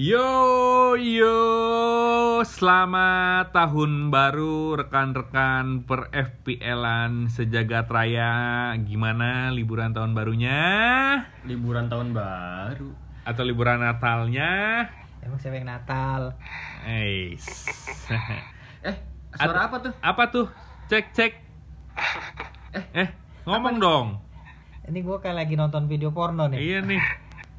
Yo yo, selamat tahun baru rekan-rekan per FPL-an sejagat raya. Gimana liburan tahun barunya? liburan tahun baru Atau liburan Natalnya? Emang siapa yang Natal? Eis. eh suara apa tuh Apa tuh? Cek cek. Eh, eh ngomong dong. Ini gue kayak lagi nonton video porno nih. Iya nih.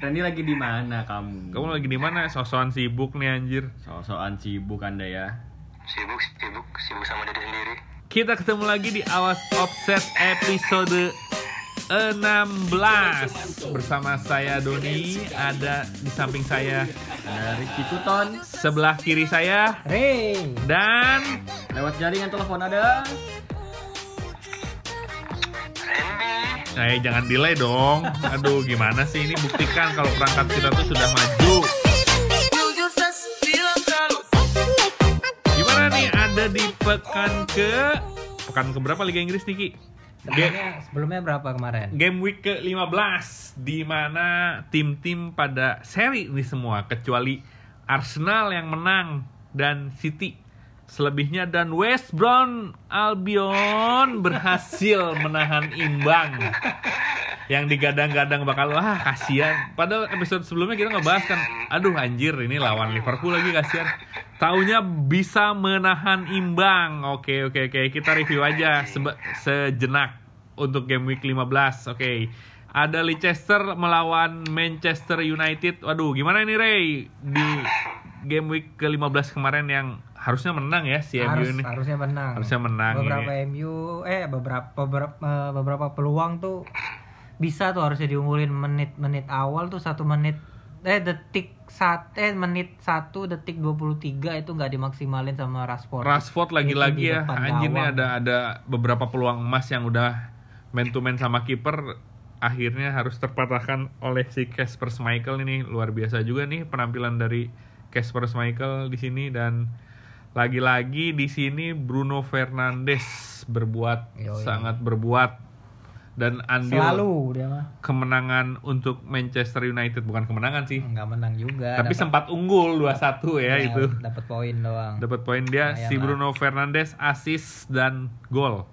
Randy lagi di mana kamu? Kamu lagi di mana? Sosokan sibuk nih anjir. sosokan sibuk anda ya. Sibuk sibuk sibuk sama diri sendiri. Kita ketemu lagi di Awas Offset episode 16 Bersama saya Doni. Ada di samping saya ada Tuton. Sebelah kiri saya. Ray, Dan lewat jaringan telepon ada. Randy Eh jangan delay dong Aduh gimana sih ini buktikan kalau perangkat kita tuh sudah maju Gimana nih ada di pekan ke Pekan ke berapa Liga Inggris nih Ki? Ge- sebelumnya, sebelumnya berapa kemarin? Game week ke-15 di mana tim-tim pada seri ini semua kecuali Arsenal yang menang dan City selebihnya dan West Brom Albion berhasil menahan imbang. Yang digadang-gadang bakal wah kasihan. Padahal episode sebelumnya kita ngebahas kan aduh anjir ini lawan Liverpool lagi kasihan. Taunya bisa menahan imbang. Oke oke oke. Kita review aja sebe- sejenak untuk game week 15 oke. Ada Leicester melawan Manchester United. Waduh gimana ini Ray? Di game week ke-15 kemarin yang harusnya menang ya si MU Harus, ini harusnya menang. Harusnya menang Beberapa ini. MU, eh beberapa beberapa eh, beberapa peluang tuh bisa tuh harusnya diunggulin menit-menit awal tuh satu menit eh detik sat eh menit satu detik 23 itu nggak dimaksimalin sama Rashford. Rashford lagi-lagi ya depan anjir nih gawang. ada ada beberapa peluang emas yang udah man to man sama kiper akhirnya harus terpatahkan oleh si Casper Schmeichel ini luar biasa juga nih penampilan dari Casper Schmeichel di sini dan lagi-lagi di sini Bruno Fernandes berbuat Yoi. sangat berbuat dan andil Selalu dia mah kemenangan untuk Manchester United bukan kemenangan sih nggak menang juga. tapi dapat- sempat unggul 2-1 ya, itu dapat poin doang. dapat poin dia Lumayan si lah. Bruno Fernandes asis dan gol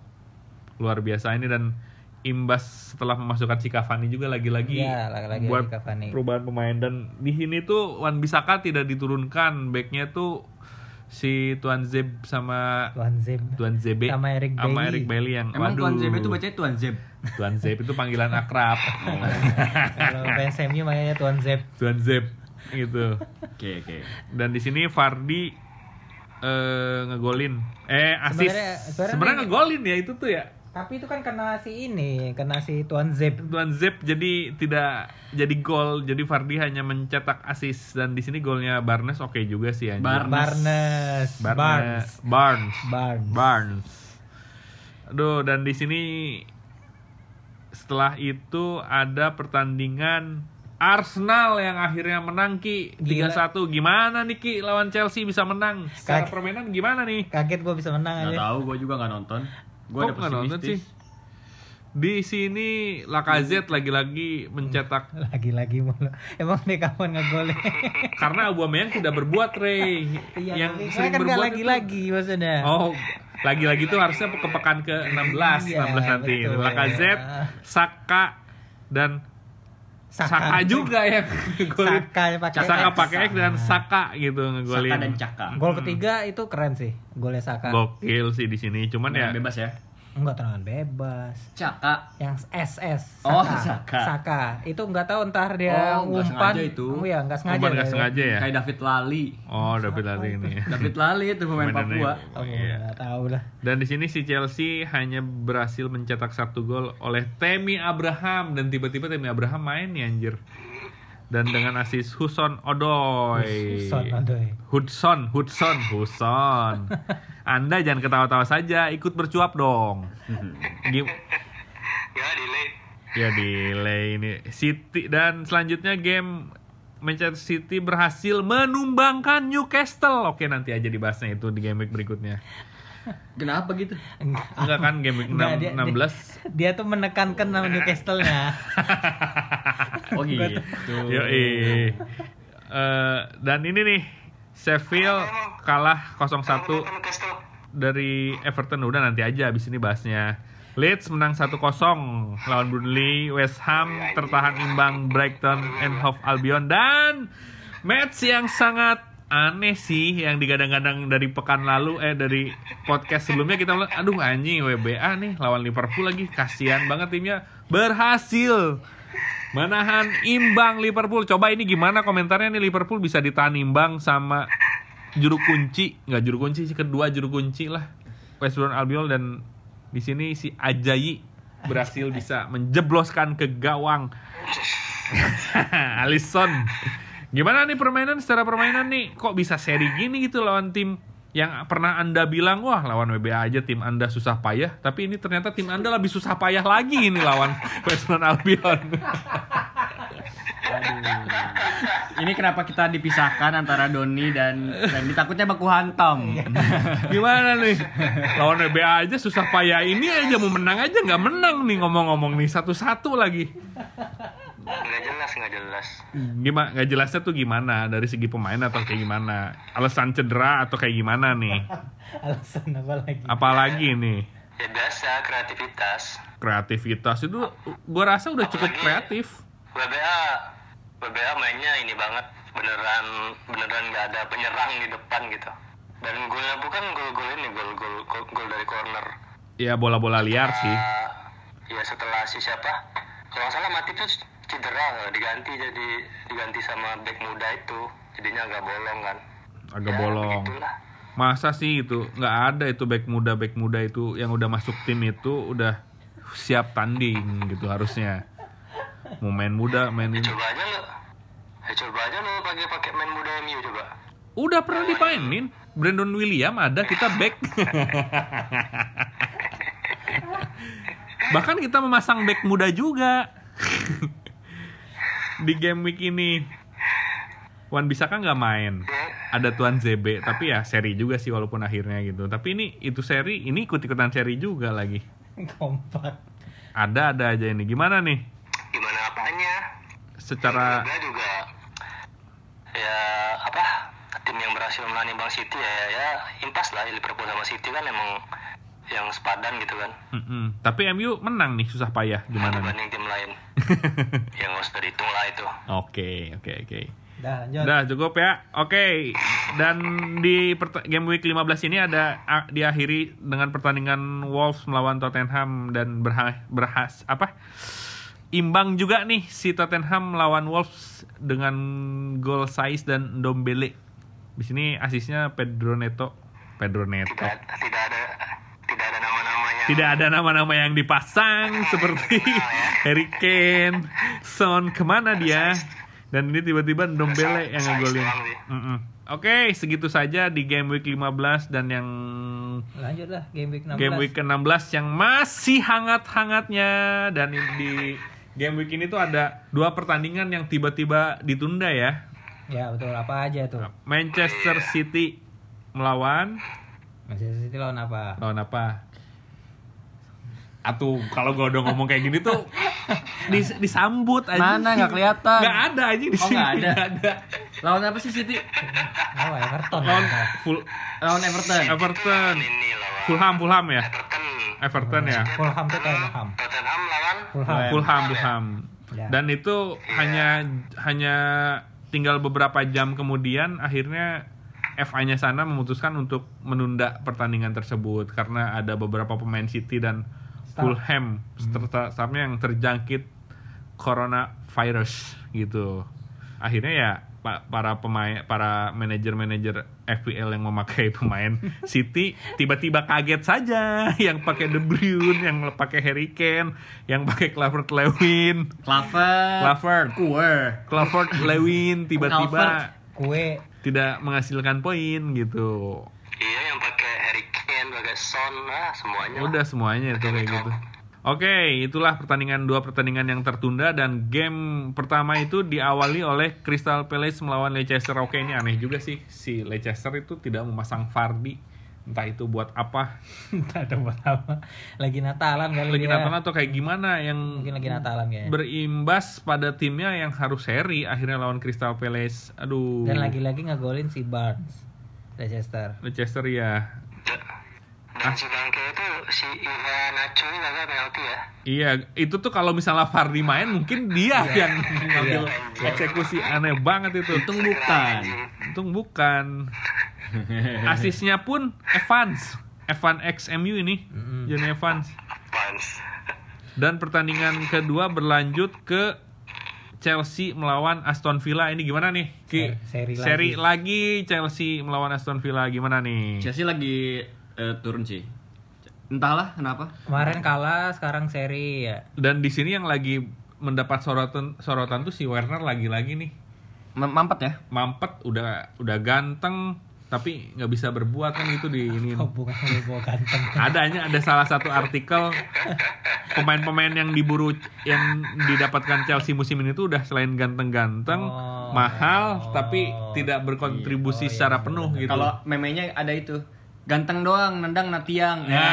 luar biasa ini dan imbas setelah memasukkan si Cavani juga lagi-lagi Iya, lagi-lagi buat Cavani. perubahan pemain dan di sini tuh Wan Bisaka tidak diturunkan backnya tuh si Tuan Zeb sama Tuan Zeb. Tuan Zebe Sama Eric sama Bailly. Eric Bailey yang emang waduh. Tuan Zeb itu bacanya Tuan Zeb? Tuan Zeb itu panggilan akrab. Kalau fans MU mainnya Tuan Zeb. Tuan Zeb gitu. Oke oke. Dan di sini Fardi eh ngegolin. Eh asis Sebenarnya- ngegolin ya itu tuh ya Tapi itu kan kena si ini, kena si Tuan Zeb. Tuan Zep jadi tidak jadi gol jadi Fardi hanya mencetak asis dan di sini golnya Barnes oke juga sih anjir. Barnes. Barnes. Barnes Barnes Barnes. Barnes aduh dan di sini setelah itu ada pertandingan Arsenal yang akhirnya menang Ki Gila. 3-1 gimana nih Ki lawan Chelsea bisa menang secara Kag- permainan gimana nih Kaget gue bisa menang nggak aja. tahu gue juga nggak nonton gue Kok ada nggak nonton pesimistis Di sini Lacazette lagi-lagi mencetak Lagi-lagi mulu. Emang dia kapan ngegolnya? karena Aubameyang tidak berbuat Ray Iya, yang sering kan berbuat lagi-lagi maksudnya. itu, oh lagi-lagi tuh harusnya ke pekan ke 16 Iya, 16 nanti betul. Lacazette Saka dan Saka, Saka. juga ngegolin Saka pakai Saka pakai X dan Saka gitu ngegolin Saka dan Caka Gol ketiga itu keren sih, golnya Saka. gokil sih di sini cuman ya bebas ya Enggak tendangan bebas. Caka Yang SS. Oh, Saka. Saka. Saka. Itu nggak tahu entar dia Oh, nggak umpan. sengaja itu. Oh iya, nggak sengaja. Umpan nggak ya. sengaja ya kayak David Lali oh David Lali ini David Lali itu pemain Papua Oh, iya. nggak tahu lah. Dan di sini si Chelsea hanya berhasil mencetak satu gol oleh Temi Abraham dan tiba-tiba Temi Abraham main nih anjir. Dan dengan asis Hudson Odoi. Son, aduh. Hudson, Hudson, Hudson. Anda jangan ketawa-tawa saja, ikut bercuap dong. Gim ya delay ya delay ini City dan selanjutnya game Manchester City berhasil menumbangkan Newcastle. Oke, nanti aja dibahasnya itu di game week berikutnya. Kenapa gitu? Enggak. Enggak kan game week 6, dia- 16 Dia tuh menekankan nama Newcastle-nya. Oh gitu. Yo Eh, dan ini nih Sheffield kalah 0-1 Newcastle. dari Everton udah nanti aja abis ini bahasnya. Leeds menang 1-0 lawan Burnley, West Ham tertahan imbang Brighton and Hove Albion dan match yang sangat aneh sih yang digadang-gadang dari pekan lalu eh dari podcast sebelumnya kita aduh anjing WBA nih lawan Liverpool lagi kasihan banget timnya berhasil menahan imbang Liverpool. Coba ini gimana komentarnya nih Liverpool? Bisa ditahan imbang sama juru kunci? Nggak juru kunci sih kedua juru kunci lah. West Brom Albion dan di sini si Ajayi berhasil bisa menjebloskan ke gawang. Alisson. Gimana nih permainan? Secara permainan nih kok bisa seri gini gitu lawan tim yang pernah anda bilang wah lawan WBA aja tim anda susah payah tapi ini ternyata tim anda lebih susah payah lagi ini lawan West Brom Albion Ini kenapa kita dipisahkan antara Doni dan Randy takutnya baku hantam. Gimana nih? Lawan WBA aja susah payah ini aja mau menang aja nggak menang nih ngomong-ngomong nih satu-satu lagi. Nggak jelas, nggak jelas. Gimana? Nggak jelasnya tuh gimana dari segi pemain atau kayak gimana? Alasan cedera atau kayak gimana nih? Alasan apa lagi? Apalagi nih? Ya biasa, kreativitas. Kreativitas itu gua rasa udah cukup kreatif. WBA, WBA mainnya ini banget. Beneran, beneran nggak ada penyerang di depan gitu. Dan golnya bukan gol-gol ini, gol-gol gol, gol dari corner. Ya bola-bola liar sih. Ya setelah si siapa? Kalau salah mati tuh cedera diganti jadi diganti sama back muda itu jadinya agak bolong kan Agak Ya, bolong. begitulah. Masa sih itu nggak ada itu back muda back muda itu yang udah masuk tim itu udah siap tanding gitu harusnya. Mau main muda main ini. coba aja lo ya, coba aja lo pakai pakai main muda MU coba Udah pernah dimainin. Brandon William ada kita back. Bahkan kita memasang back muda juga. Di game week ini. Wan bisa kan nggak main. Ada Tuan ZB, tapi ya seri juga sih walaupun akhirnya gitu. Tapi ini itu seri, ini ikut-ikutan seri juga lagi. Kompak. Ada ada aja ini. Gimana nih? gimana apanya Secara juga juga ya apa tim yang berhasil menang Bang City ya ya impas lah Liverpool sama City kan emang yang sepadan gitu kan Mm-mm. Tapi MU menang nih susah payah gimana nih? dibanding tim lain yang usah dihitung lah itu Oke, oke, oke. Dah lanjut. Udah cukup ya. Oke. Dan di pert- game week 15 ini ada a- diakhiri dengan pertandingan Wolves melawan Tottenham dan berha- berhas apa? Imbang juga nih si Tottenham melawan Wolves dengan gol Saiz dan Dombele. Di sini asisnya Pedro Neto. Pedro Neto. tidak tidak Tidak ada nama-nama yang dipasang seperti Harry Kane, Son ke mana dia? Dan ini tiba-tiba Dombele yang ngegolin. Oke, segitu saja di game week 15 dan yang Lanjut lah game week 16. game week ke-16 yang masih hangat-hangatnya dan di game week ini tuh ada dua pertandingan yang tiba-tiba ditunda ya. Ya betul apa aja tuh? Manchester City melawan Manchester City lawan apa? lawan apa? Atuh, kalau gue udah ngomong kayak gini tuh dis- disambut aja. Mana nggak kelihatan? Nggak ada aja di Oh, sini. nggak ada. Ada. Lawan apa sih City? Oh Everton. Lawan ya. full Lawan Everton. Everton. ini lawan Fulham, Fulham ya. Everton Everton ya. Fulham tuh Tottenham. Tottenham lawan Fulham. Fulham, Fulham. Ya. Dan itu hanya hanya tinggal beberapa jam kemudian akhirnya FA-nya sana memutuskan untuk menunda pertandingan tersebut karena ada beberapa pemain City dan. Fulham serta staffnya yang terjangkit coronavirus gitu. Akhirnya ya pa- para pemain para manajer-manajer FPL yang memakai pemain City tiba-tiba kaget saja yang pakai De Bruyne, yang pakai Harry Kane, yang pakai Calvert Lewin, Clover. Clover, Kuer. Calvert Lewin tiba-tiba. Kue. tidak menghasilkan poin gitu. iya yang pakai Harry Kane pakai Son ah semuanya Udah semuanya itu kayak gitu. Oke, itulah pertandingan dua pertandingan yang tertunda dan game pertama itu diawali oleh Crystal Palace melawan Leicester. Oke, ini aneh juga sih si Leicester itu tidak memasang Vardy entah itu buat apa Entah ada buat apa. Lagi Natalan kali lagi dia. Natalan atau kayak gimana yang Mungkin lagi Natalan kayaknya. berimbas pada timnya yang harus seri akhirnya lawan Crystal Palace aduh Dan lagi-lagi ngegolin si Barnes. Leicester. Leicester ya Dan si bangke itu si Ivan Nacho ini gagal penalti ya. Iya, itu tuh kalau misalnya Fardi main mungkin dia yang ngambil eksekusi aneh banget itu. Untung bukan. Untung bukan. Asisnya pun Evans. Evan X MU ini, Johnny Evans. Pans. Dan pertandingan kedua berlanjut ke Chelsea melawan Aston Villa. Ini gimana nih? Ki? Seri- seri Seri lagi Chelsea melawan Aston Villa gimana nih? Chelsea lagi eh, turun sih. Entahlah kenapa. Kemarin kalah, sekarang seri ya. Dan di sini yang lagi mendapat sorotan sorotan tuh si Werner lagi-lagi nih. Mampet ya. mampet udah udah ganteng tapi nggak bisa berbuat kan itu di ini gua ganteng. adanya ada salah satu artikel pemain-pemain yang diburu yang didapatkan Chelsea musim ini tuh udah selain ganteng-ganteng Oh. mahal tapi tidak berkontribusi secara penuh gitu Kalau memenya ada itu. Ganteng doang, nendang natiang. Ya.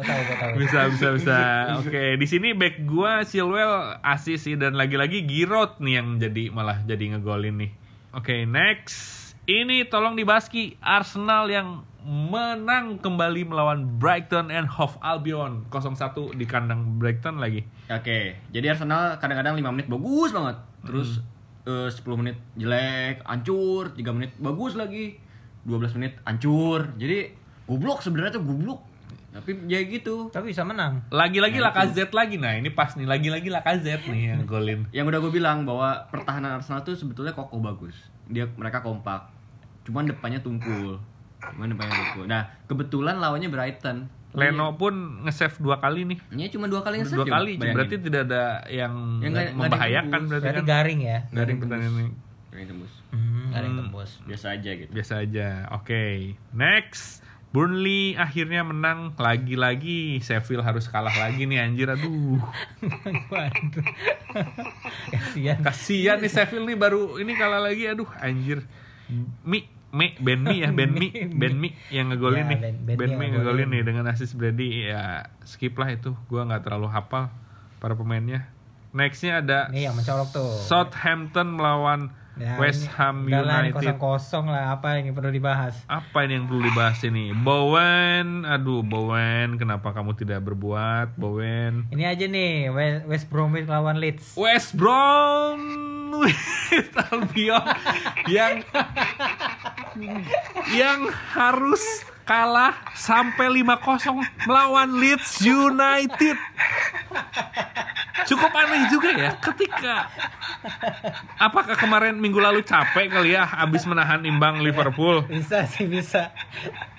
Tahu. bisa bisa bisa oke di sini back gua Chilwell asis sih dan lagi-lagi Giroud nih yang jadi malah jadi ngegolin nih oke next ini tolong dibaski Arsenal yang menang kembali melawan Brighton and Hove Albion 0-1 di kandang Brighton lagi Oke, jadi Arsenal kadang-kadang 5 menit bagus banget. Terus eh, 10 menit jelek, hancur, 3 menit bagus lagi. 12 menit hancur. Jadi goblok sebenarnya tuh goblok. Tapi ya gitu. Tapi bisa menang. lagi-lagi Lacazette lagi nah ini pas nih lagi-lagi Lacazette nih yang golin Yang udah gue bilang bahwa pertahanan Arsenal tuh sebetulnya kokoh bagus. Dia mereka kompak. Cuman depannya tumpul. Cuman depannya tumpul. Nah, kebetulan lawannya Brighton. Leno pun nge-save dua kali nih Ini cuma dua kali yang dua kali berarti tidak ada yang Ya, yang membahayakan berarti Berarti kan garing ya. garing pertandingan ini Yang tembus. Hmm, garing tembus. Biasa aja gitu. biasa aja. Oke, next. Burnley akhirnya menang lagi-lagi. Sheffield harus kalah lagi nih anjir. Aduh. Kasihan. Kasihan nih Sheffield nih baru ini kalah lagi. Aduh, anjir. Mi Mi Ben Mi ya, Ben Mi, Ben Mi yang ngegolin Ya, nih. Ben- Ben Ben, Mi yang ngegolin ngegolin. nih dengan assist Brady ya skip lah itu. Gua nggak terlalu hafal para pemainnya. Nextnya ada Nih yang mencolok tuh. Southampton melawan Ya, West Ham United. kosong-kosong lah apa yang perlu dibahas. Apa ini yang perlu dibahas ini? Bowen, aduh Bowen, kenapa kamu tidak berbuat, Bowen? Ini aja nih West, West Bromwich lawan Leeds. West Bromwich Albion yang yang harus kalah sampai 5-0 melawan Leeds United. Cukup aneh juga ya ketika apakah kemarin minggu lalu capek kali ya habis menahan imbang Liverpool. Bisa sih bisa.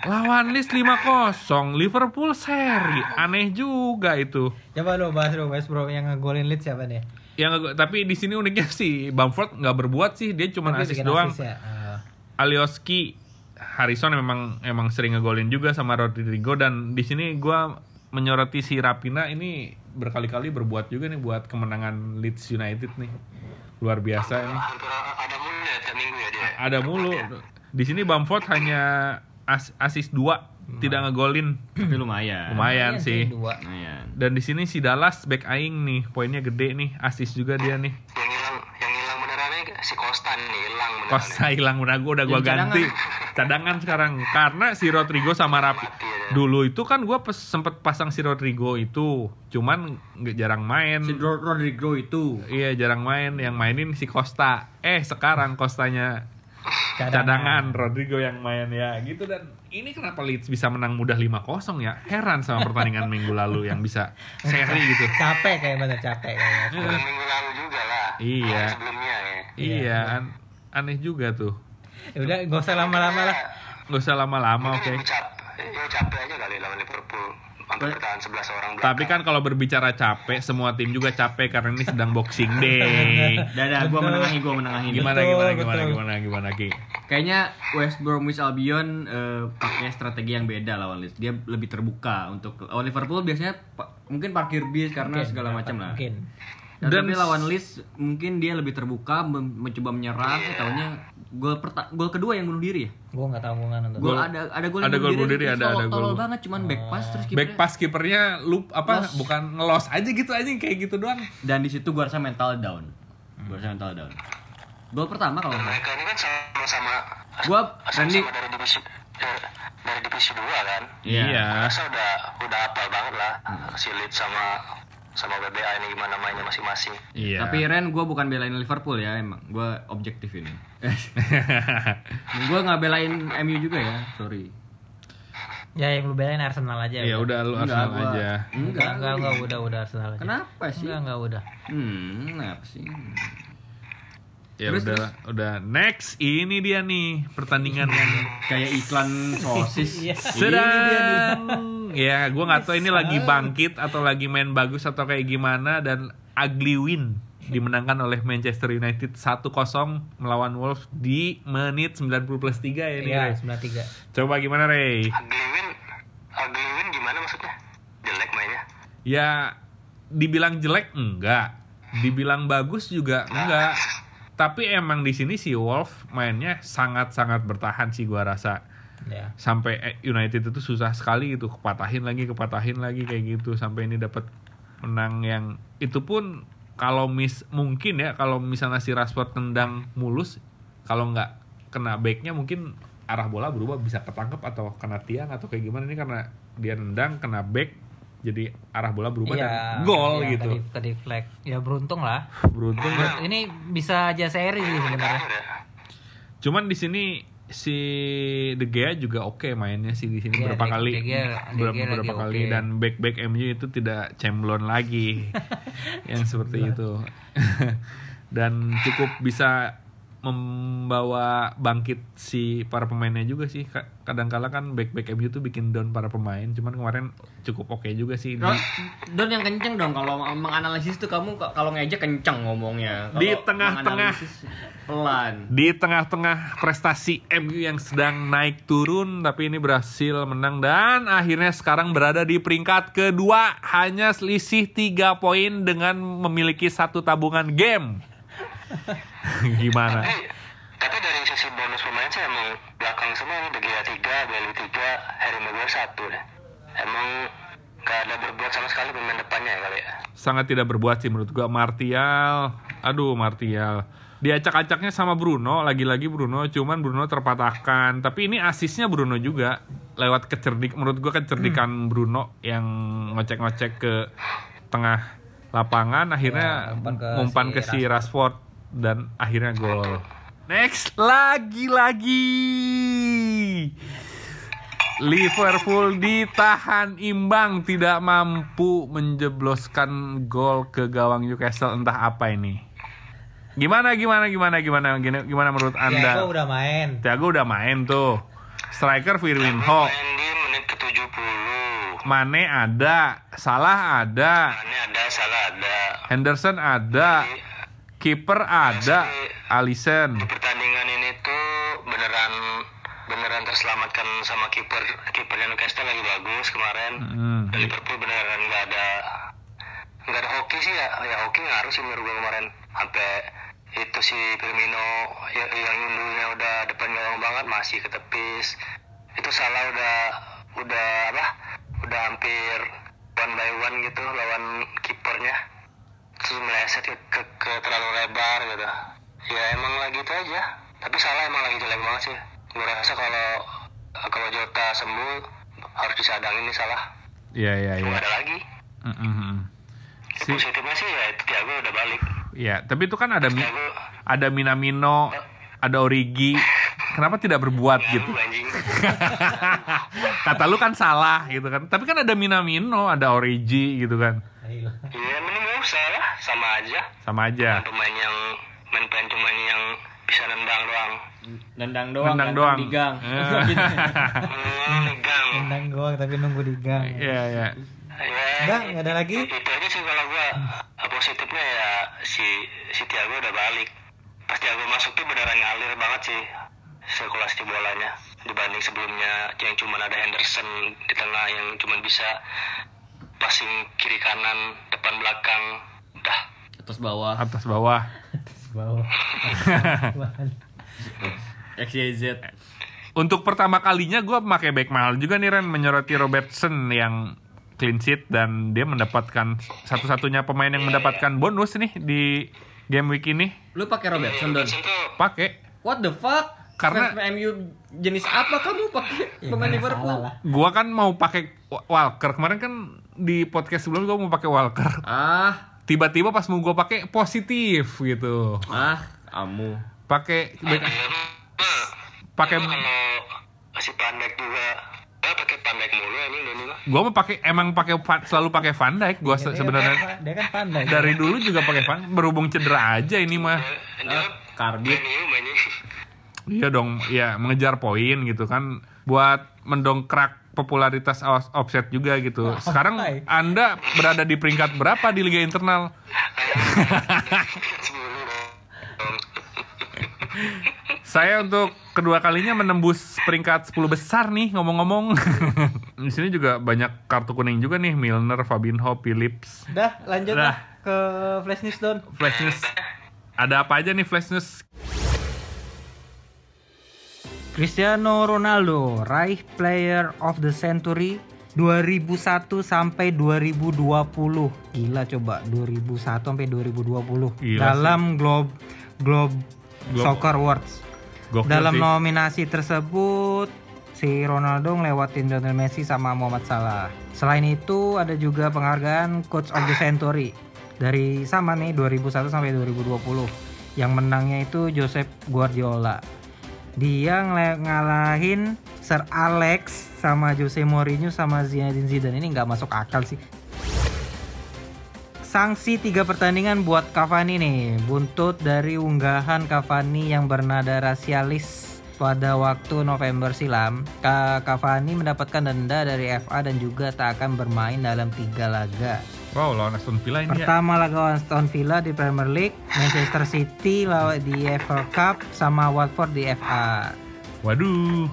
Lawan Leeds 5-0, Liverpool seri. Aneh juga itu. Coba lo bahas lo West Brom yang ngegolin Leeds siapa nih? Yang tapi di sini uniknya sih Bamford nggak berbuat sih, dia cuma asis doang. ya. Ah. Alioski Harrison memang emang sering ngegolin juga sama Rodrigo dan di sini gua menyoroti si Rapina ini berkali-kali berbuat juga nih buat kemenangan Leeds United nih. Luar biasa ini. Hampir ada mulu ya tiap minggu ya dia. Ada mulu. Di sini Bamford hanya as asis 2, tidak ngegolin. Tapi lumayan. Lumayan Iya, sih. Dua. Lumayan. Dan di sini si Dallas back aing nih, poinnya gede nih, asis juga dia nih. Yang hilang yang hilang benerannya si Costa nih hilang beneran. Kosta hilang udah gua udah gua Jadi ganti. Cadangan sekarang karena si Rodrigo sama Rapi. Mati ya. Dulu itu kan gua pes, sempet pasang si Rodrigo itu, cuman nggak jarang main. Si Ro- Rodrigo itu Iya, jarang main. Yang mainin si Costa. Eh, sekarang Costanya cadangan Rodrigo yang main ya gitu dan ini kenapa Leeds bisa menang mudah 5-0 ya heran sama pertandingan minggu lalu yang bisa seri gitu Capek kayak bener capek kayaknya. Minggu lalu juga lah. Iya. Sebelumnya ya. iya an- aneh juga tuh Ya udah gak usah lama-lama lah. nggak usah lama-lama oke Mungkin capek. Ya capek aja kali lawan Liverpool. Hampir bertahan 11 orang belakang. tapi kan kalau berbicara capek semua tim juga capek karena ini sedang boxing day Dadah, gua menengahi, gua menengahi. gimana Betul, gimana betul. gimana gimana gimana Ki Kayaknya West Bromwich Albion eh, pakai strategi yang beda lawan Leeds. Dia lebih terbuka untuk lawan Liverpool biasanya pa- mungkin parkir bis karena Mungkin, segala macam lah. Mungkin. Dan, Dan- tapi lawan Leeds mungkin dia lebih terbuka mem- mencoba menyerang, eh tahunya gol perta gol kedua yang bunuh diri ya? Gue nggak tahu gue nggak nonton. gol ada ada gol Ada yang gol bunuh diri, itu ada- tolol- ada gol. tolol banget cuman back pass terus back kipernya- pass kipernya loop apa Loss. bukan ngelos aja gitu aja kayak gitu doang. Dan di situ gua rasa mental down. Gua rasa mental down. Gol pertama kalau mereka ini kan sama-sama gua sama-sama Randy dari divisi dari, dari divisi 2 kan? Iya. Masa udah udah hafal banget lah. Si Leeds sama sama BBA ini gimana mainnya masing-masing iya Tapi Ren, gue bukan belain Liverpool ya emang. Gue objektif ini. gue nggak belain MU juga ya, sorry. Ya yang lu belain Arsenal aja. ya udah lu Enggak, Arsenal gua- aja Enggak, enggak, enggak, udah, udah Arsenal aja. Kenapa sih? Enggak, enggak, udah. Hmm, kenapa sih? Ya Terus, udah udah. Next ini dia nih pertandingan yang Kayak iklan sosis. Iya. sedang. ya gue nggak tahu ini lagi bangkit atau lagi main bagus atau kayak gimana dan ugly win dimenangkan oleh Manchester United 1-0 melawan Wolves di menit 90 plus 3 ya ini Iya, Ray. 93. coba gimana Ray? Ugly win ugly win gimana maksudnya? Jelek mainnya? Ya dibilang jelek enggak. Dibilang bagus juga enggak tapi emang di sini si Wolf mainnya sangat-sangat bertahan sih gua rasa Ya. sampai eh, United itu susah sekali gitu kepatahin lagi kepatahin lagi kayak gitu sampai ini dapat menang yang itu pun kalau mis mungkin ya kalau misalnya si Rashford tendang mulus kalau nggak kena backnya mungkin arah bola berubah bisa ketangkep atau kena tiang atau kayak gimana ini karena dia nendang kena back jadi arah bola berubah Iya, dan gol iya, gitu Tadi, tadi flag. Ya beruntung lah. beruntung. Ini bisa aja seri sih sebenarnya. Ya cuman di sini si De Gea juga oke mainnya sih di sini Iya, berapa De- kali De Gea- De ber- Gea berapa kali oke. dan back back MU itu tidak cemlon lagi yang seperti itu dan cukup bisa membawa bangkit si para pemainnya juga sih Ka- kadang-kala kan back back MU tuh bikin down para pemain cuman kemarin cukup oke juga sih di, Don, Don yang kenceng dong kalau menganalisis tuh kamu kalau ngejek kenceng ngomongnya. Kalau Di tengah-tengah. pelan. di tengah-tengah prestasi MU yang sedang naik turun tapi ini berhasil menang dan akhirnya sekarang berada di peringkat kedua hanya selisih 3 poin dengan memiliki satu tabungan game gimana? Tapi tapi dari sisi bonus pemain sih emang belakang semua nih De Gea 3, Bailey 3, Harry Maguire 1 deh. Emang gak ada berbuat sama sekali pemain depannya ya kali ya? Sangat tidak berbuat sih menurut gua. Martial aduh Martial. Diacak-acaknya sama Bruno lagi-lagi Bruno cuman Bruno terpatahkan. Tapi ini asisnya Bruno juga lewat kecerdik menurut gua kecerdikan Bruno yang ngocek-ngocek ke tengah lapangan akhirnya Ya, umpan ke umpan si ke si Rashford dan akhirnya gol. Next lagi-lagi. Liverpool ditahan imbang tidak mampu menjebloskan gol ke gawang Newcastle. Entah apa ini. Gimana gimana gimana gimana? Gimana, gimana menurut Ya, Anda? gua udah main. Thiago udah main tuh. Striker Firmino, main di menit ke 70 Mane ada, Salah ada, Mane ada salah ada. Henderson ada, kiper ada, Alisson. di pertandingan ini tuh beneran beneran terselamatkan sama kiper kipernya Newcastle lagi bagus kemarin. Hmm. Dan Liverpool beneran nggak ada nggak ada hoki sih ya. Ya hoki ngaruh sih menurut gue kemarin. Sampai itu si Firmino yang, yang nyundulnya udah depan gawang banget masih ketepis. Itu salah udah udah apa? Udah hampir one by one gitu lawan kipernya terus meleset ke, ke, ke terlalu lebar gitu ya emang lagi itu aja tapi salah emang lagi jelek banget sih gue rasa kalau kalau Jota sembuh harus disadangin nih salah Iya iya iya. ada lagi Mm, mm, mm. Si, positifnya sih ya itu Thiago udah balik ya, tapi itu kan ada Mi- ada Minamino, ada Origi. Kenapa tidak berbuat gitu? Thiago anjing Kata lu kan salah gitu kan. Tapi kan ada Minamino, ada Origi gitu kan. Iya mending sama aja Sama aja. pemain yang main pemain pemain yang bisa nendang doang Nendang doang, Nendang ganteng doang. di gang. Tendang doang tapi nunggu di gang. Iya iya. ya Udah, nggak ada lagi? itu aja sih kalau gua eh, positifnya ya si si Thiago udah balik pas Thiago masuk tuh beneran ngalir banget sih sirkulasi bolanya dibanding sebelumnya yang cuma ada Henderson di tengah yang cuma bisa passing kiri kanan depan belakang Atas bawah. Atas bawah. Bawah. XYZ. Untuk pertama kalinya gue pakai back mahal juga nih Ren menyoroti Robertson yang clean sheet dan dia mendapatkan satu-satunya pemain yang mendapatkan bonus nih di game week ini. Lu pakai Robertson Don. Robertson tuh Pakai. What the fuck? Karena- Fans MU jenis apa kamu pakai Ya, pemain Liverpool? Gua kan mau pakai Wa- Walker kemarin kan di podcast sebelum gua mau pakai Walker. Ah, Tiba-tiba pas mau gua pakai positif gitu. ah, kamu. Pakai mah. pakai kalau si Pandek juga eh pakai Pandek mulu anjing mah. gua mau pakai emang pakai selalu pakai Van Dijk gua se- sebenarnya dia, dia kan pandai dari dulu juga pakai Van berhubung cedera aja ini mah. Ah, Karbit. Mainnya. Iya dong, ya mengejar poin gitu kan buat mendongkrak popularitas offset juga gitu. Sekarang Hai. Anda berada di peringkat berapa di liga internal? Saya untuk kedua kalinya menembus peringkat 10 besar nih ngomong-ngomong. di sini juga banyak kartu kuning juga nih Milner, Fabinho, Phillips. Dah lanjut Dah. lah ke flash news Don Flash news. Ada apa aja nih flash news? Cristiano Ronaldo raih Player of the Century 2001 sampai 2020. Gila coba 2001 sampai 2020 Gila dalam Globe Globe Globe. Soccer Awards. Gokil dalam sih. nominasi tersebut si Ronaldo ngelewatin Lionel Messi sama Muhammad Salah. Selain itu ada juga penghargaan Coach of the Century dari sama nih 2001 sampai 2020. Yang menangnya itu Josep Guardiola. Dia ngalahin Sir Alex sama Jose Mourinho sama Zinedine Zidane ini nggak masuk akal sih. Sanksi tiga pertandingan buat Cavani nih, buntut dari unggahan Cavani yang bernada rasialis pada waktu November silam. Cavani mendapatkan denda dari FA dan juga tak akan bermain dalam tiga laga. Wow, lawan Aston Villa ini ya. Pertama laga Aston Villa di Premier League, Manchester City lawan di FA Cup sama Watford di FA. Waduh.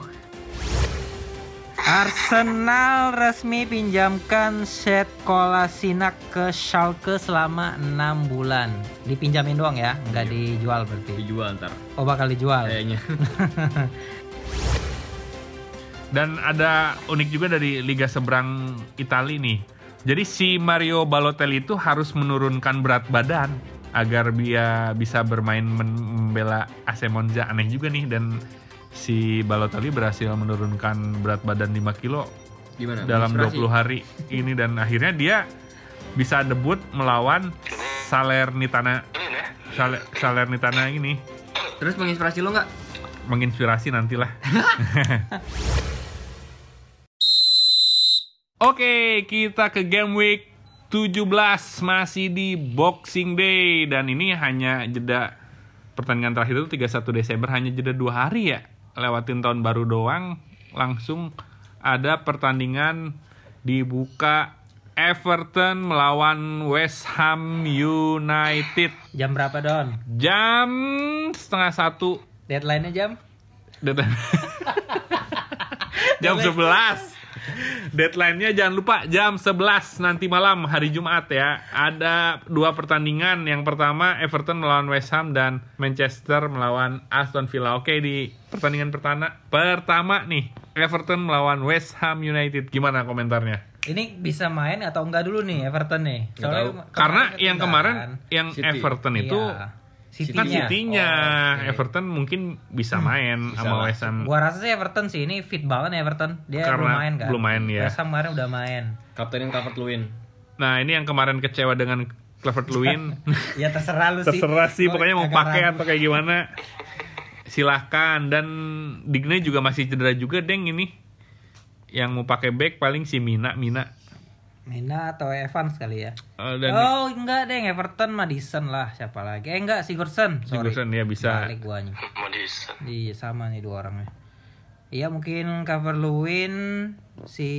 Arsenal resmi pinjamkan Seth Kolasinac ke Schalke selama 6 bulan. Dipinjamin doang ya, nggak dijual berarti. Dijual ntar. Oh bakal dijual. Kayaknya. Dan ada unik juga dari Liga Seberang Itali nih. Jadi si Mario Balotelli itu harus menurunkan berat badan agar dia bisa bermain membela AC Monza. Aneh juga nih dan si Balotelli berhasil menurunkan berat badan 5 kilo Gimana? dalam Inspirasi? 20 hari ini dan akhirnya dia bisa debut melawan Salernitana Ini ya. Sal- Salernitana ini Terus menginspirasi lo nggak? menginspirasi nantilah. Oke, kita ke game week 17 masih di Boxing Day dan ini hanya jeda pertandingan terakhir itu 31 Desember hanya jeda dua hari ya lewatin tahun baru doang langsung ada pertandingan dibuka Everton melawan West Ham United Jam berapa Don? jam setengah satu Deadline-nya jam? Deadline. jam 11. Deadline-nya jangan lupa jam 11 nanti malam hari Jumat ya. Ada dua pertandingan. Yang pertama Everton melawan West Ham dan Manchester melawan Aston Villa. Oke di pertandingan pertama pertama nih Everton melawan West Ham United. Gimana komentarnya? Ini bisa main atau enggak dulu nih Everton nih? Soalnya Karena yang kemarin kan. yang City. Everton itu Iya. Kan City-nya. City-nya. Oh, oke. Everton mungkin bisa main Bisa sama. West Ham. Gua rasa sih Everton sih ini fit banget ya Everton. Dia Karena belum main kan? belum main, ya. West Ham kemarin udah main. Kaptenin Calvert Lewin. Nah ini yang kemarin kecewa dengan Clever Lewin. ya terserah lu sih. Terserah sih pokoknya mau pakai atau kayak gimana. Silahkan dan Digne juga masih cedera juga deng ini. Yang mau pakai back paling si Mina Mina. Mina atau Evans kali ya. Eh, dan oh enggak deh Everton Madison lah siapa lagi? Eh enggak Sigurdsson. Sorry. Sigurdsson ya bisa. Balik guanya. Madison. Iya sama nih dua orangnya. Iya mungkin cover Lewin si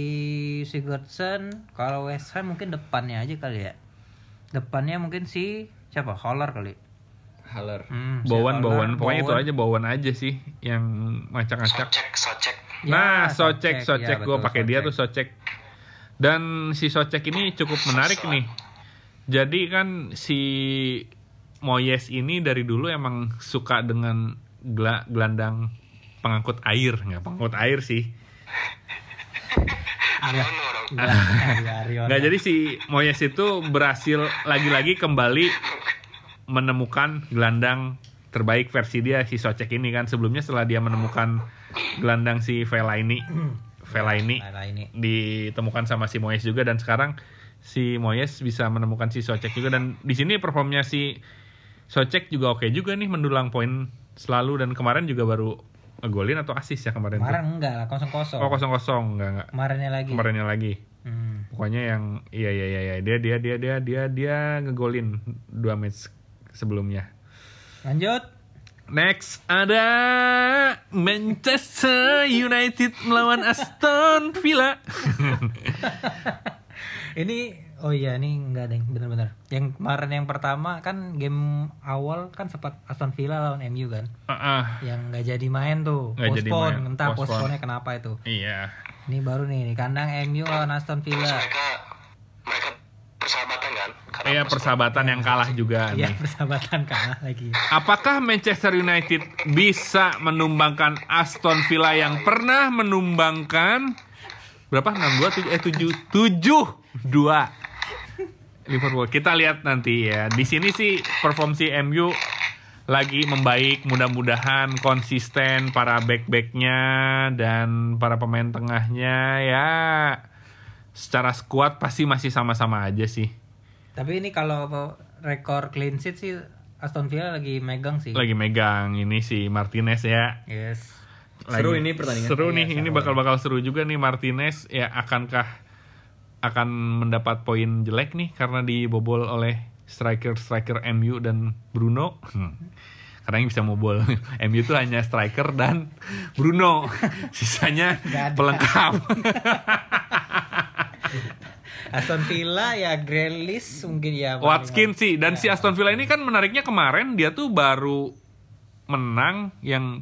Sigurdsson kalau West Ham mungkin depannya aja kali ya. Depannya mungkin si siapa? Holler kali. Haller. Hmm, si Bowen Bowen pokoknya itu aja Bowen aja sih yang ngacak-ngacak. Socek, socek. Ya, nah, Socek, Socek, Socek ya, gue pakai dia tuh Socek. Dan si Socek ini cukup menarik nih. Jadi kan si Moyes ini dari dulu emang suka dengan gela- gelandang pengangkut air. Nggak pengangkut air sih. Nggak jadi si Moyes itu berhasil lagi-lagi kembali menemukan gelandang terbaik versi dia si Socek ini kan. Sebelumnya setelah dia menemukan gelandang si Vela ini Vela ini ini. ditemukan sama si Moyes juga dan sekarang si Moyes bisa menemukan si Socek juga dan di sini performnya si Socek juga oke juga nih mendulang poin selalu dan kemarin juga baru ngegolin atau asis ya kemarin, Kemarin tuh. enggak lah, kosong kosong. Oh kosong kosong enggak enggak Kemarinnya lagi. kemarinnya lagi Hmm. pokoknya yang iya iya iya iya, dia dia dia dia dia dia ngegolin dua match sebelumnya Lanjut. Next ada Manchester United melawan Aston Villa. Ini oh iya ini enggak deh bener-bener. Yang kemarin yang pertama kan game awal kan sempat Aston Villa lawan MU kan. Ah, ah, Yang nggak jadi main tuh. Nggak jadi Postpone, main. entah Postpone. postpone kenapa itu. iya. Ini baru nih, di kandang MU lawan Aston Villa. mereka Iya persahabatan yang kalah juga Iya, nih. persahabatan kalah lagi. Apakah Manchester United bisa menumbangkan Aston Villa yang pernah menumbangkan berapa? 62 7 eh 7 7 2 Liverpool. Kita lihat nanti ya. Di sini sih perform si MU lagi membaik, mudah-mudahan konsisten para back-backnya dan para pemain tengahnya ya secara skuad pasti masih sama-sama aja sih. Tapi ini kalau rekor clean sheet sih Aston Villa lagi megang sih. Lagi megang ini si Martinez ya. Yes. Seru ini pertandingan. Seru Iya, nih, ini seru. bakal bakal seru juga nih Martinez ya akankah akan mendapat poin jelek nih karena dibobol oleh striker striker MU dan Bruno. Hmm. Karena yang bisa membobol MU itu hanya striker dan Bruno. Sisanya pelengkap. Aston Villa ya Grealish mungkin ya. Watkins sih. Dan si Aston Villa ini kan menariknya kemarin dia tuh baru menang yang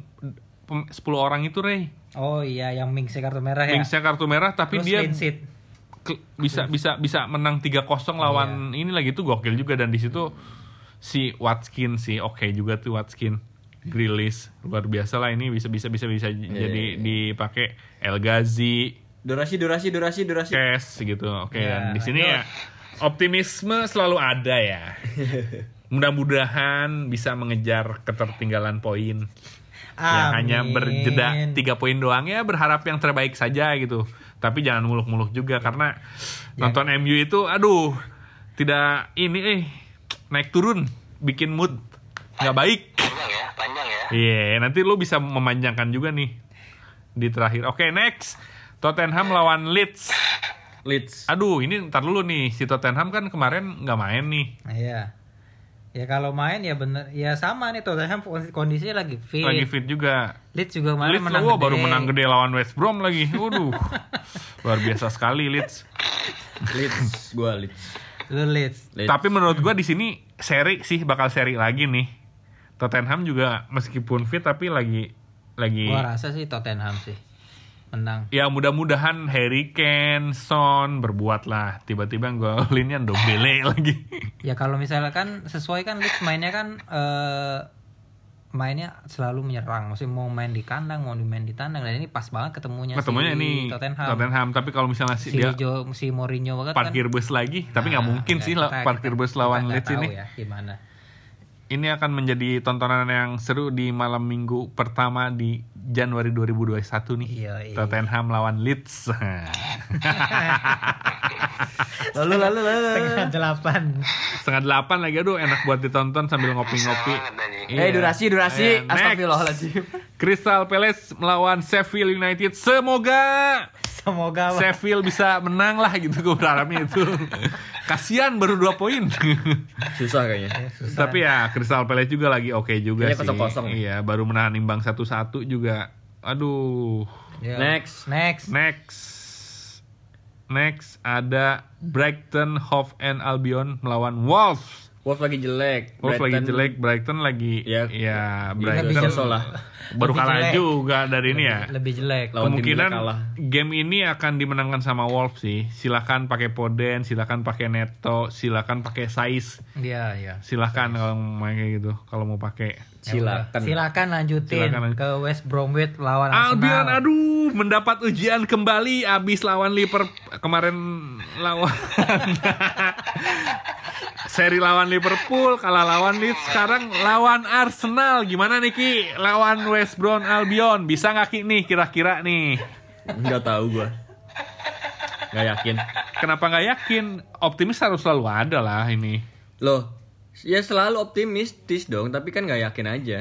pem- 10 orang itu Rey. Oh iya yang Mings kartu merah ya. Wingsnya kartu merah tapi Terus dia bisa bisa bisa menang 3-0 lawan Iya. ini lagi tuh gokil juga. Dan di situ si Watkins sih oke juga tuh Watkins. Grilis luar biasa lah ini. Bisa bisa bisa bisa jadi iya, dipakai El Ghazi Durasi, durasi, durasi, durasi. Cash gitu. Oke Ya, dan di sini ya optimisme selalu ada ya. Mudah-mudahan bisa mengejar ketertinggalan poin. Yang hanya berjeda tiga poin doang ya berharap yang terbaik saja gitu. Tapi jangan muluk-muluk juga karena nonton MU itu aduh tidak ini eh naik turun bikin mood nggak baik. Panjang ya, panjang ya. iya nanti lu bisa memanjangkan juga nih di terakhir. Oke next Tottenham lawan Leeds Leeds. aduh ini ntar dulu nih si Tottenham kan kemarin nggak main nih Nah, Iya. Ya kalau main ya bener ya sama nih Tottenham kondisinya lagi fit. lagi fit juga Leeds juga kemarin Leeds menang gede. baru menang gede lawan West Brom lagi. Waduh. Luar biasa sekali Leeds. Leeds, gua Leeds. Lu Leeds. Leeds. Tapi menurut gua di sini seri sih bakal seri lagi nih. Tottenham juga meskipun fit tapi lagi lagi Gua rasa sih Tottenham sih menang. ya mudah-mudahan Harry Kane, Son berbuat lah. Tiba-tiba golinnya Dombele lagi. Ya kalau misalnya kan sesuai kan Leeds mainnya kan eh mainnya selalu menyerang. Maksudnya mau main di kandang, mau main di tandang. Dan ini pas banget ketemunya, Ketemunya si ini Tottenham. Tottenham. Tapi kalau misalnya si Si, dia Jo, si Mourinho banget parkir kan. bus lagi, tapi nggak Nah, mungkin ya, sih kita- parkir kita- bus lawan kita Leeds ini. ya gimana. Ini akan menjadi tontonan yang seru di malam minggu pertama di Januari 2021 nih. Iya. Tottenham lawan Leeds. Lalu, lalu, lalu. Setengah delapan. Setengah delapan lagi, aduh enak buat ditonton sambil ngopi-ngopi. Banget anjing. Iya. Eh, durasi, durasi. Eh, next. Astagfirullahaladzim. Crystal Palace melawan Sheffield United. Semoga Semoga Sheffield bisa menang lah gitu gue berharapnya itu. Kasihan baru dua poin. Susah kayaknya. Tapi ya Crystal Palace juga lagi oke juga Kayaknya sih. kosong-kosong ya. Iya, baru menahan imbang satu-satu juga. Aduh. Ya. Next. Next. Next. Next ada Brighton Hove and Albion melawan Wolves. Wolves lagi jelek. Wolves lagi Brighton- jelek, Brighton lagi Ya, ya, Lebih Brighton lah. baru Lebih kalah jelek. juga dari ini ya. Lebih jelek. Lawan tim Kemungkinan jelek kalah. game ini akan dimenangkan sama Wolves sih. Silakan pakai Poden, silakan pakai Neto, silakan pakai Sais. Iya, iya. Silakan kalau mau main kayak gitu. Kalau mau pakai. Silakan. Silakan lanjutin Silakan ke West Bromwich lawan Albion Arsenal. aduh mendapat ujian kembali abis lawan Liverpool kemarin lawan seri lawan Liverpool kalah lawan Leeds sekarang lawan Arsenal gimana nih Ki lawan West Brom Albion bisa nggak Ki nih kira-kira nih Nggak tahu gua. Nggak yakin. kenapa nggak yakin optimis harus selalu ada lah ini Loh, ya selalu optimistis dong, tapi kan nggak yakin aja.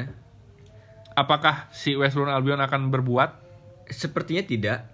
apakah si West Brom Albion akan berbuat Sepertinya tidak,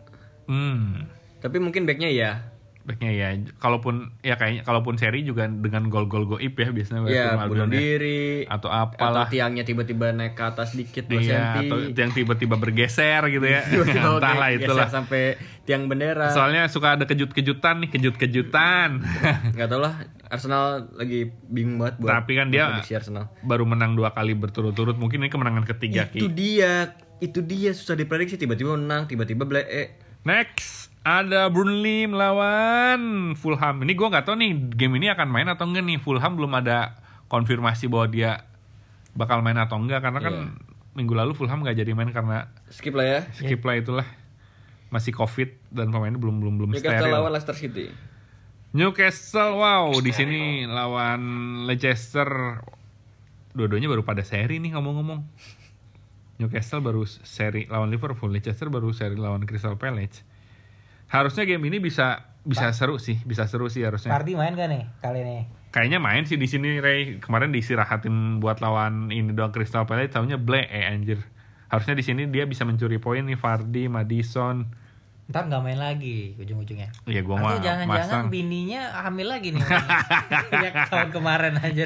hmm tapi mungkin backnya ya. Baiknya ya kalaupun ya kayaknya kalaupun seri juga dengan gol-gol goib ya biasanya West Ya, bunuh diri. atau Atau apalah tiangnya tiba-tiba naik ke atas dikit 2 Iya, atau yang tiba-tiba bergeser gitu ya. Tiba-tiba Entahlah geser itulah. sampai tiang bendera. Soalnya suka ada kejut-kejutan nih, kejut-kejutan. nggak tau lah Arsenal lagi bingung banget buat Tapi kan dia- Arsenal. Baru menang dua kali berturut-turut, mungkin ini kemenangan ketiga itu Ki. dia itu dia susah diprediksi tiba-tiba menang tiba-tiba blee Next ada Burnley melawan Fulham. Ini gua nggak tahu nih game ini akan main atau enggak nih. Fulham belum ada konfirmasi bahwa dia bakal main atau enggak karena kan Iya. minggu lalu Fulham nggak jadi main karena skip lah ya skip lah itulah masih covid dan pemainnya belum belum belum Newcastle steril. lawan Leicester City Newcastle, wow, di sini lawan Leicester. Dua-duanya baru pada seri nih ngomong-ngomong. Newcastle baru seri lawan Liverpool, Leicester baru seri lawan Crystal Palace. Harusnya game ini bisa bisa seru sih, bisa seru sih harusnya. Party main gak nih kali ini? Kayaknya main sih di sini Ray. Kemarin diistirahatin buat lawan ini doang Crystal Palace, tahunya ble eh anjir. Harusnya di sini dia bisa mencuri poin nih Vardy, Madison. Ntar nggak main lagi ujung-ujungnya. Ya gua mah Atau jangan-jangan bininya hamil lagi nih. Kayak tahun kemarin aja.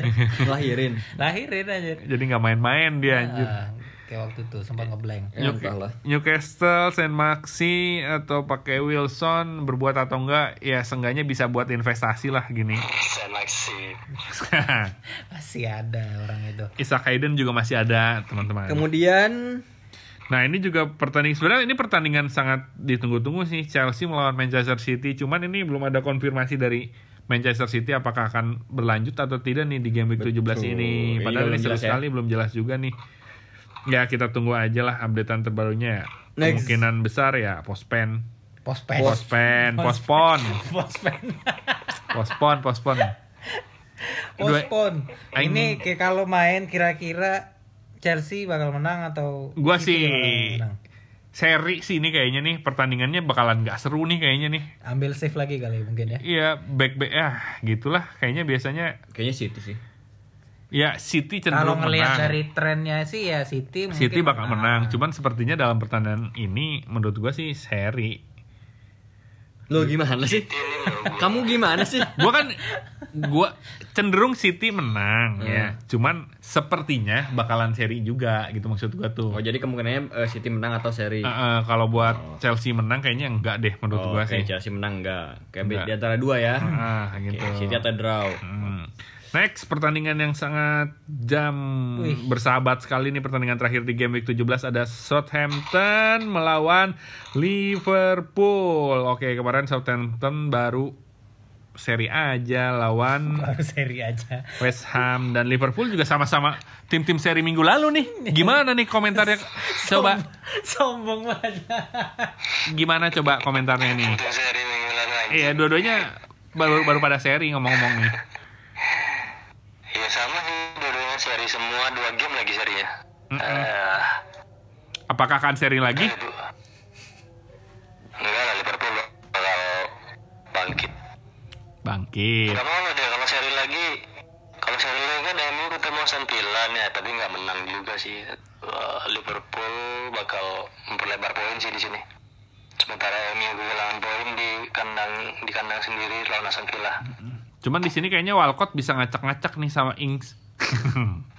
lahirin Lahirin aja. Jadi nggak main-main dia anjir. Ah, kayak waktu itu sempat ngeblank. ya, New- entahlah Newcastle, Saint Maxi atau pakai Wilson berbuat atau enggak ya seenggaknya bisa buat investasi lah gini. Sen Maxi. Masih ada orang itu. Isaac Hayden juga masih ada teman-teman. kemudian Nah ini juga pertandingan sebenarnya ini pertandingan sangat ditunggu-tunggu sih Chelsea melawan Manchester City. Cuman ini belum ada konfirmasi dari Manchester City apakah akan berlanjut atau tidak nih di game week 17 Betul. ini. Ini Padahal ini seru ya. sekali belum jelas juga nih. Ya kita tunggu aja lah updatean terbarunya. ya. Next. Kemungkinan besar ya postpen, Postpen. postpen, postpone. Postpen. Pospon, pospon. Aing- Ini kayak kalau main kira-kira Chelsea bakal menang atau Gua sih seri sih ini kayaknya nih pertandingannya bakalan gak seru nih kayaknya nih. ambil save lagi kali mungkin ya. Iya, back back ya gitulah kayaknya biasanya kayaknya City sih ya City Kalau cenderung ngelihat menang. dari trennya sih ya City mungkin City bakal menang. Cuman sepertinya dalam pertandingan ini menurut gua sih seri. lo gimana sih kamu gimana sih Gua kan gua cenderung City menang ya. Cuman sepertinya bakalan seri juga gitu maksud gua tuh. oh jadi kemungkinannya eh, City menang atau seri Eh, eh, kalau buat Chelsea menang kayaknya enggak deh menurut oh, gua oke, sih. Chelsea menang enggak kayak Enggak. di antara dua ya Ah, Oke, gitu. City atau draw Hmm. Next pertandingan yang sangat jam Wih. bersahabat sekali nih pertandingan terakhir di game week 17 ada Southampton melawan Liverpool. Oke, kemarin Southampton baru seri aja lawan baru seri aja. West Ham dan Liverpool juga sama-sama tim-tim seri minggu lalu nih. Gimana nih komentarnya? Coba Sombong banget. gimana coba komentarnya nih? Untuk seri minggu lalu aja. Iya, dua-duanya baru baru pada seri ngomong-ngomong nih. Iya sama sih, seri semua, dua game lagi serinya. Mm-mm. Eh, Apakah akan seri lagi? itu. Enggak lah, Liverpool bakal bangkit. Bangkit. Gak mau deh kalau seri lagi. Kalau seri lagi kan MU ketemu Aston Villa ya, tapi nggak menang juga sih. Eh, Liverpool bakal memperlebar poin sih di sini. Sementara MU kehilangan poin di kandang di kandang sendiri lawan Aston Villa. Cuman di sini kayaknya Walcott bisa ngacak-ngacak nih sama Ings.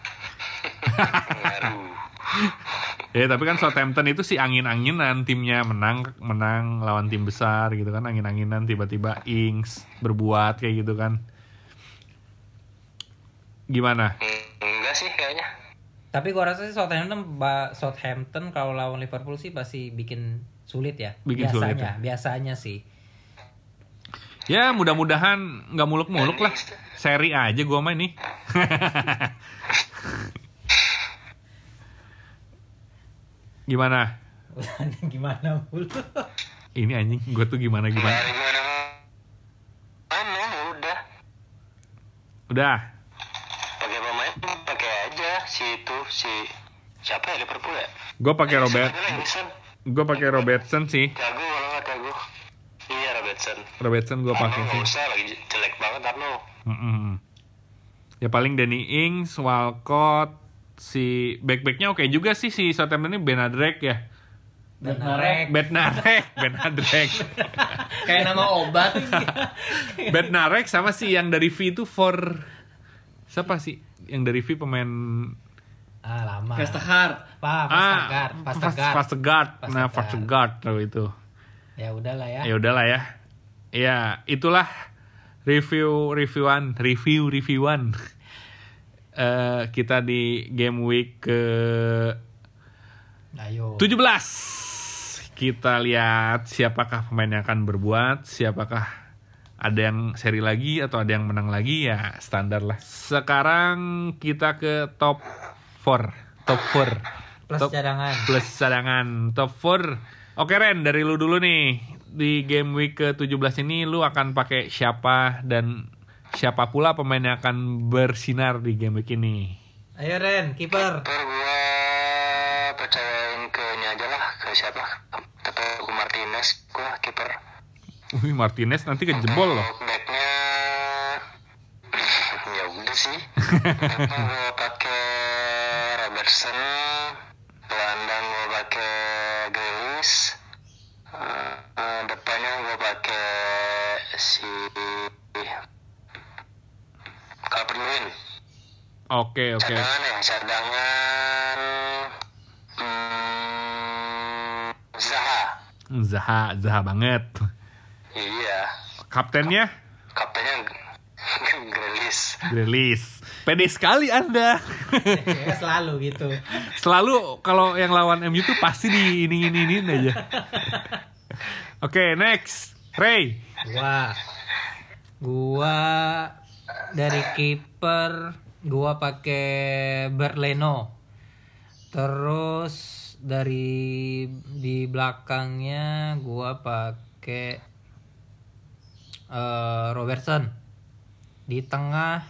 Ya tapi kan Southampton itu sih angin-anginan timnya menang menang lawan tim besar gitu kan angin-anginan tiba-tiba Ings berbuat kayak gitu kan. Gimana? Enggak sih kayaknya. Tapi gua rasa sih Southampton Southampton kalau lawan Liverpool sih pasti bikin sulit ya. Bikin sulit biasanya, biasanya sih. Ya mudah-mudahan nggak muluk-muluk lah. Seri aja gua main nih. Gimana? Gimana mulu? Ini anjing, gue tuh gimana gimana? Dari mana mana udah Udah. pakai pemain pakai aja si itu si siapa ya Liverpool ya? Gue pakai Robert. Gue pakai Robertson sih. Thiago kalau nggak Thiago. Iya Robertson. Robertson gue pakai sih. nggak usah lagi jelek banget Arnold. Mm-mm. Ya paling Danny Ings, Walcott, si back-backnya oke juga sih si Southampton ini Benadrek ya. Benarek. Benadrek, Benadrek. Kayak nama obat. Benadrek sama si yang dari V itu for siapa sih? Yang dari V pemain Ah, lama. Vestergaard. Pak, Vestergaard, Vestergaard. Vestergaard. Nah. Vestergaard tahu itu. Ya udahlah ya. Ya udahlah ya. Ya, itulah review reviewan, review reviewan. Eh kita di game week ke Ayo. 17 kita lihat siapakah pemain yang akan berbuat, siapakah ada yang seri lagi atau ada yang menang lagi ya standar lah. Sekarang kita ke top 4, top 4. Plus top, cadangan. Plus cadangan, top 4. Oke Ren, dari lu dulu nih. Di game week ke-17 ini lu akan pakai siapa dan siapa pula pemain yang akan bersinar di game week ini? Ayo Ren, kiper. Gua percayain ke ini aja lah ke siapa? Tepo Martinez gua kiper. Wih, Martinez nanti kejebol loh. Backnya ya udah sih. Gua pakai Robertson, gelandang gua pakai Grealish, Eh, eh, depannya gua pakai si Calvert Lewin. Oke, oke. Cadangan ya, cadangan hmm, Zaha. Zaha, Zaha banget. Iya, Kaptennya kaptennya Grealish. Grealish. Pede sekali Anda. ya selalu gitu. Selalu kalau yang lawan MU tuh pasti di ini ini ini aja. Oke, next. Ray. Gua gua dari kiper gua pakai Berleno. Terus dari di belakangnya gua pakai eh, Robertson. Di tengah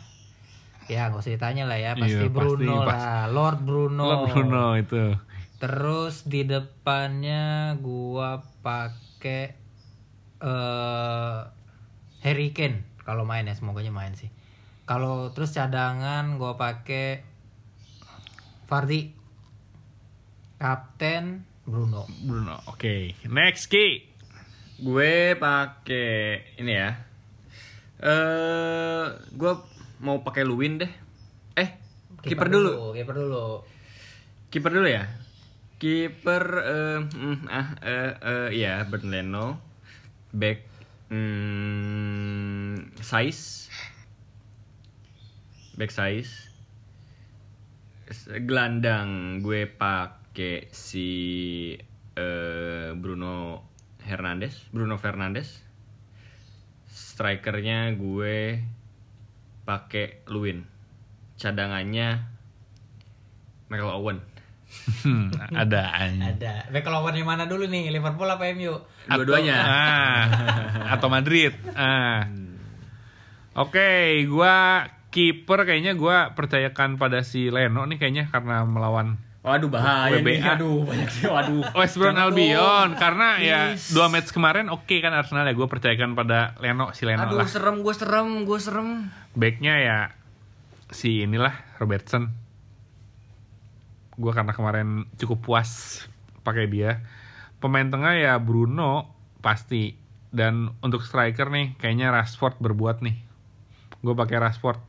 ya nggak usah ditanya lah ya pasti Iya, pasti, Bruno pas- lah Lord Bruno. Lo Bruno itu. Terus di depannya gua pakai eh Harry Kane kalau main ya semoga main sih. Kalau terus cadangan gua pakai Fardi. Kapten Bruno. Bruno. Oke, next Ki. Gue pakai ini ya. Eh, gue mau pakai Luwin deh. Eh, kiper dulu. Kiper dulu. Kiper dulu ya. Kiper eh mm, ah eh eh ya Bernd Leno. Back mm, size. Back size. Gelandang gue pakai si eh, Bruno Hernandez, Bruno Fernandes. Strikernya gue pakai Luwin. Cadangannya Michael Owen. Hmm, ada anjing. Ada. Back lawan yang mana dulu nih? Liverpool apa MU? Dua-duanya. Ah, atau Madrid. Ah. Oke, gua kiper kayaknya gua percayakan pada si Leno nih kayaknya karena melawan Waduh bahaya nih. WBA. Aduh banyak sih. Waduh. West Brom Albion karena ya dua match kemarin oke kan Arsenal ya gue percayakan pada Leno si Leno Aduh lah serem gue serem gue serem. backnya ya si inilah Robertson gue karena kemarin cukup puas pakai dia pemain tengah ya Bruno pasti dan untuk striker nih kayaknya Rashford berbuat nih gue pakai Rashford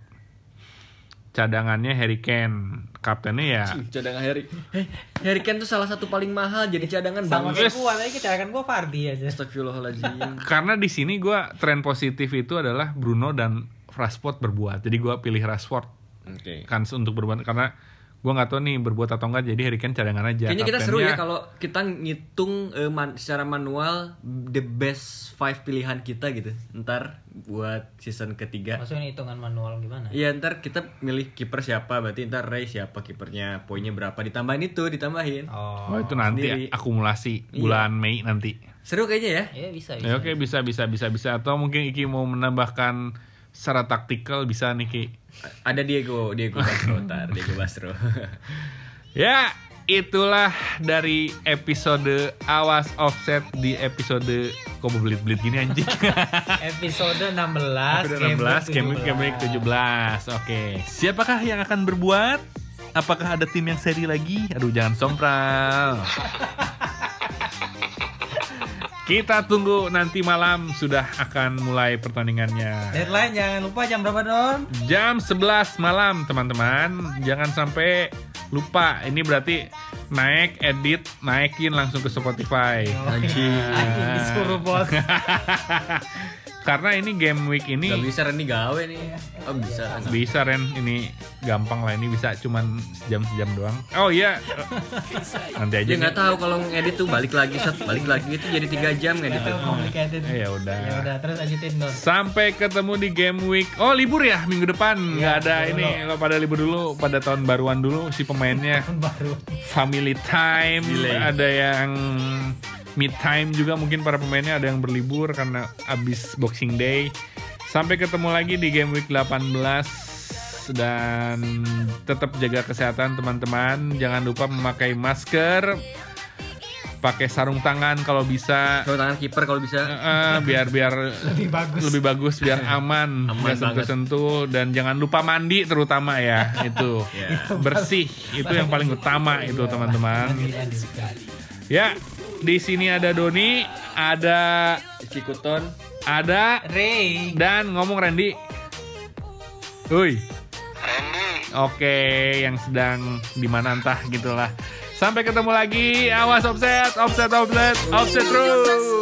cadangannya Harry Kane kaptennya ya Cadangan Harry. Eh, Harry Kane tuh salah satu paling mahal jadi cadangan Sama kayak gua, tadi cadangan gua Fardi aja. Astagfirullahaladzim. karena di sini gue tren positif itu adalah Bruno dan Rashford berbuat jadi gue pilih Rashford Oke. kans untuk berbuat karena Gue nggak tahu nih berbuat atau enggak jadi Harry Kane cadangan aja. Kayaknya kita seru ya kalau kita ngitung eh, man- secara manual the best five pilihan kita gitu. Ntar buat season ketiga. Maksudnya hitungan manual gimana? Iya ntar kita milih kiper siapa berarti ntar Ray siapa kipernya poinnya berapa ditambahin itu ditambahin Oh. Oh itu nanti Sendiri. akumulasi Iya. bulan Mei nanti. seru kayaknya ya Ya bisa bisa. Ya, oke bisa bisa bisa bisa atau mungkin Iki mau menambahkan secara taktikal bisa nih Ki. ada Diego Diego Basro ntar Diego Basro Ya, itulah dari episode Awas Offset di episode kok belit-belit gini anjing. Episode 16 Episode 16, Game Week Game Week 17. Oke, siapakah yang akan berbuat? Apakah ada tim yang seri lagi? Aduh, jangan sompral. Kita tunggu nanti malam sudah akan mulai pertandingannya. Deadline jangan lupa jam berapa Don? Jam 11 malam, teman-teman. Jangan sampai lupa. Ini berarti naik, edit, naikin langsung ke Spotify. Anjing. Anjing disuruh bos. Karena ini game week Gak ini bisa Randy gawe nih Oh bisa bisa Ren, ini gampang lah ini bisa cuman sejam sejam doang. Oh iya, nanti aja. Dia nggak tahu kalau ngedit tuh balik lagi set balik lagi itu jadi tiga jam ngedit tuh. complicated. Eh, ya udah. Ya udah terus lanjutin Don. Sampai ketemu di game week. Oh libur ya minggu depan nggak Iya, ada ini. Lo pada libur dulu, pada tahun baruan dulu si pemainnya. Tahun baru. family time, ada yang mid time juga mungkin para pemainnya ada yang berlibur karena abis Boxing Day. Sampai ketemu lagi di game week 18 dan tetap jaga kesehatan teman-teman. Jangan lupa memakai masker, pakai sarung tangan kalau bisa. Kalau tangan kiper kalau bisa. Eh, biar biar Lebih bagus. lebih bagus biar aman, Aman nggak sentuh-sentuh dan jangan lupa mandi terutama ya itu Ya. bersih itu yang paling utama itu teman-teman ya di sini ada Doni, ada Cikuton, ada Ray dan ngomong Randy. Hui. Randy. Oke, yang sedang di mana entah gitulah. Sampai ketemu lagi. Awas offset, offset, offset, offset terus.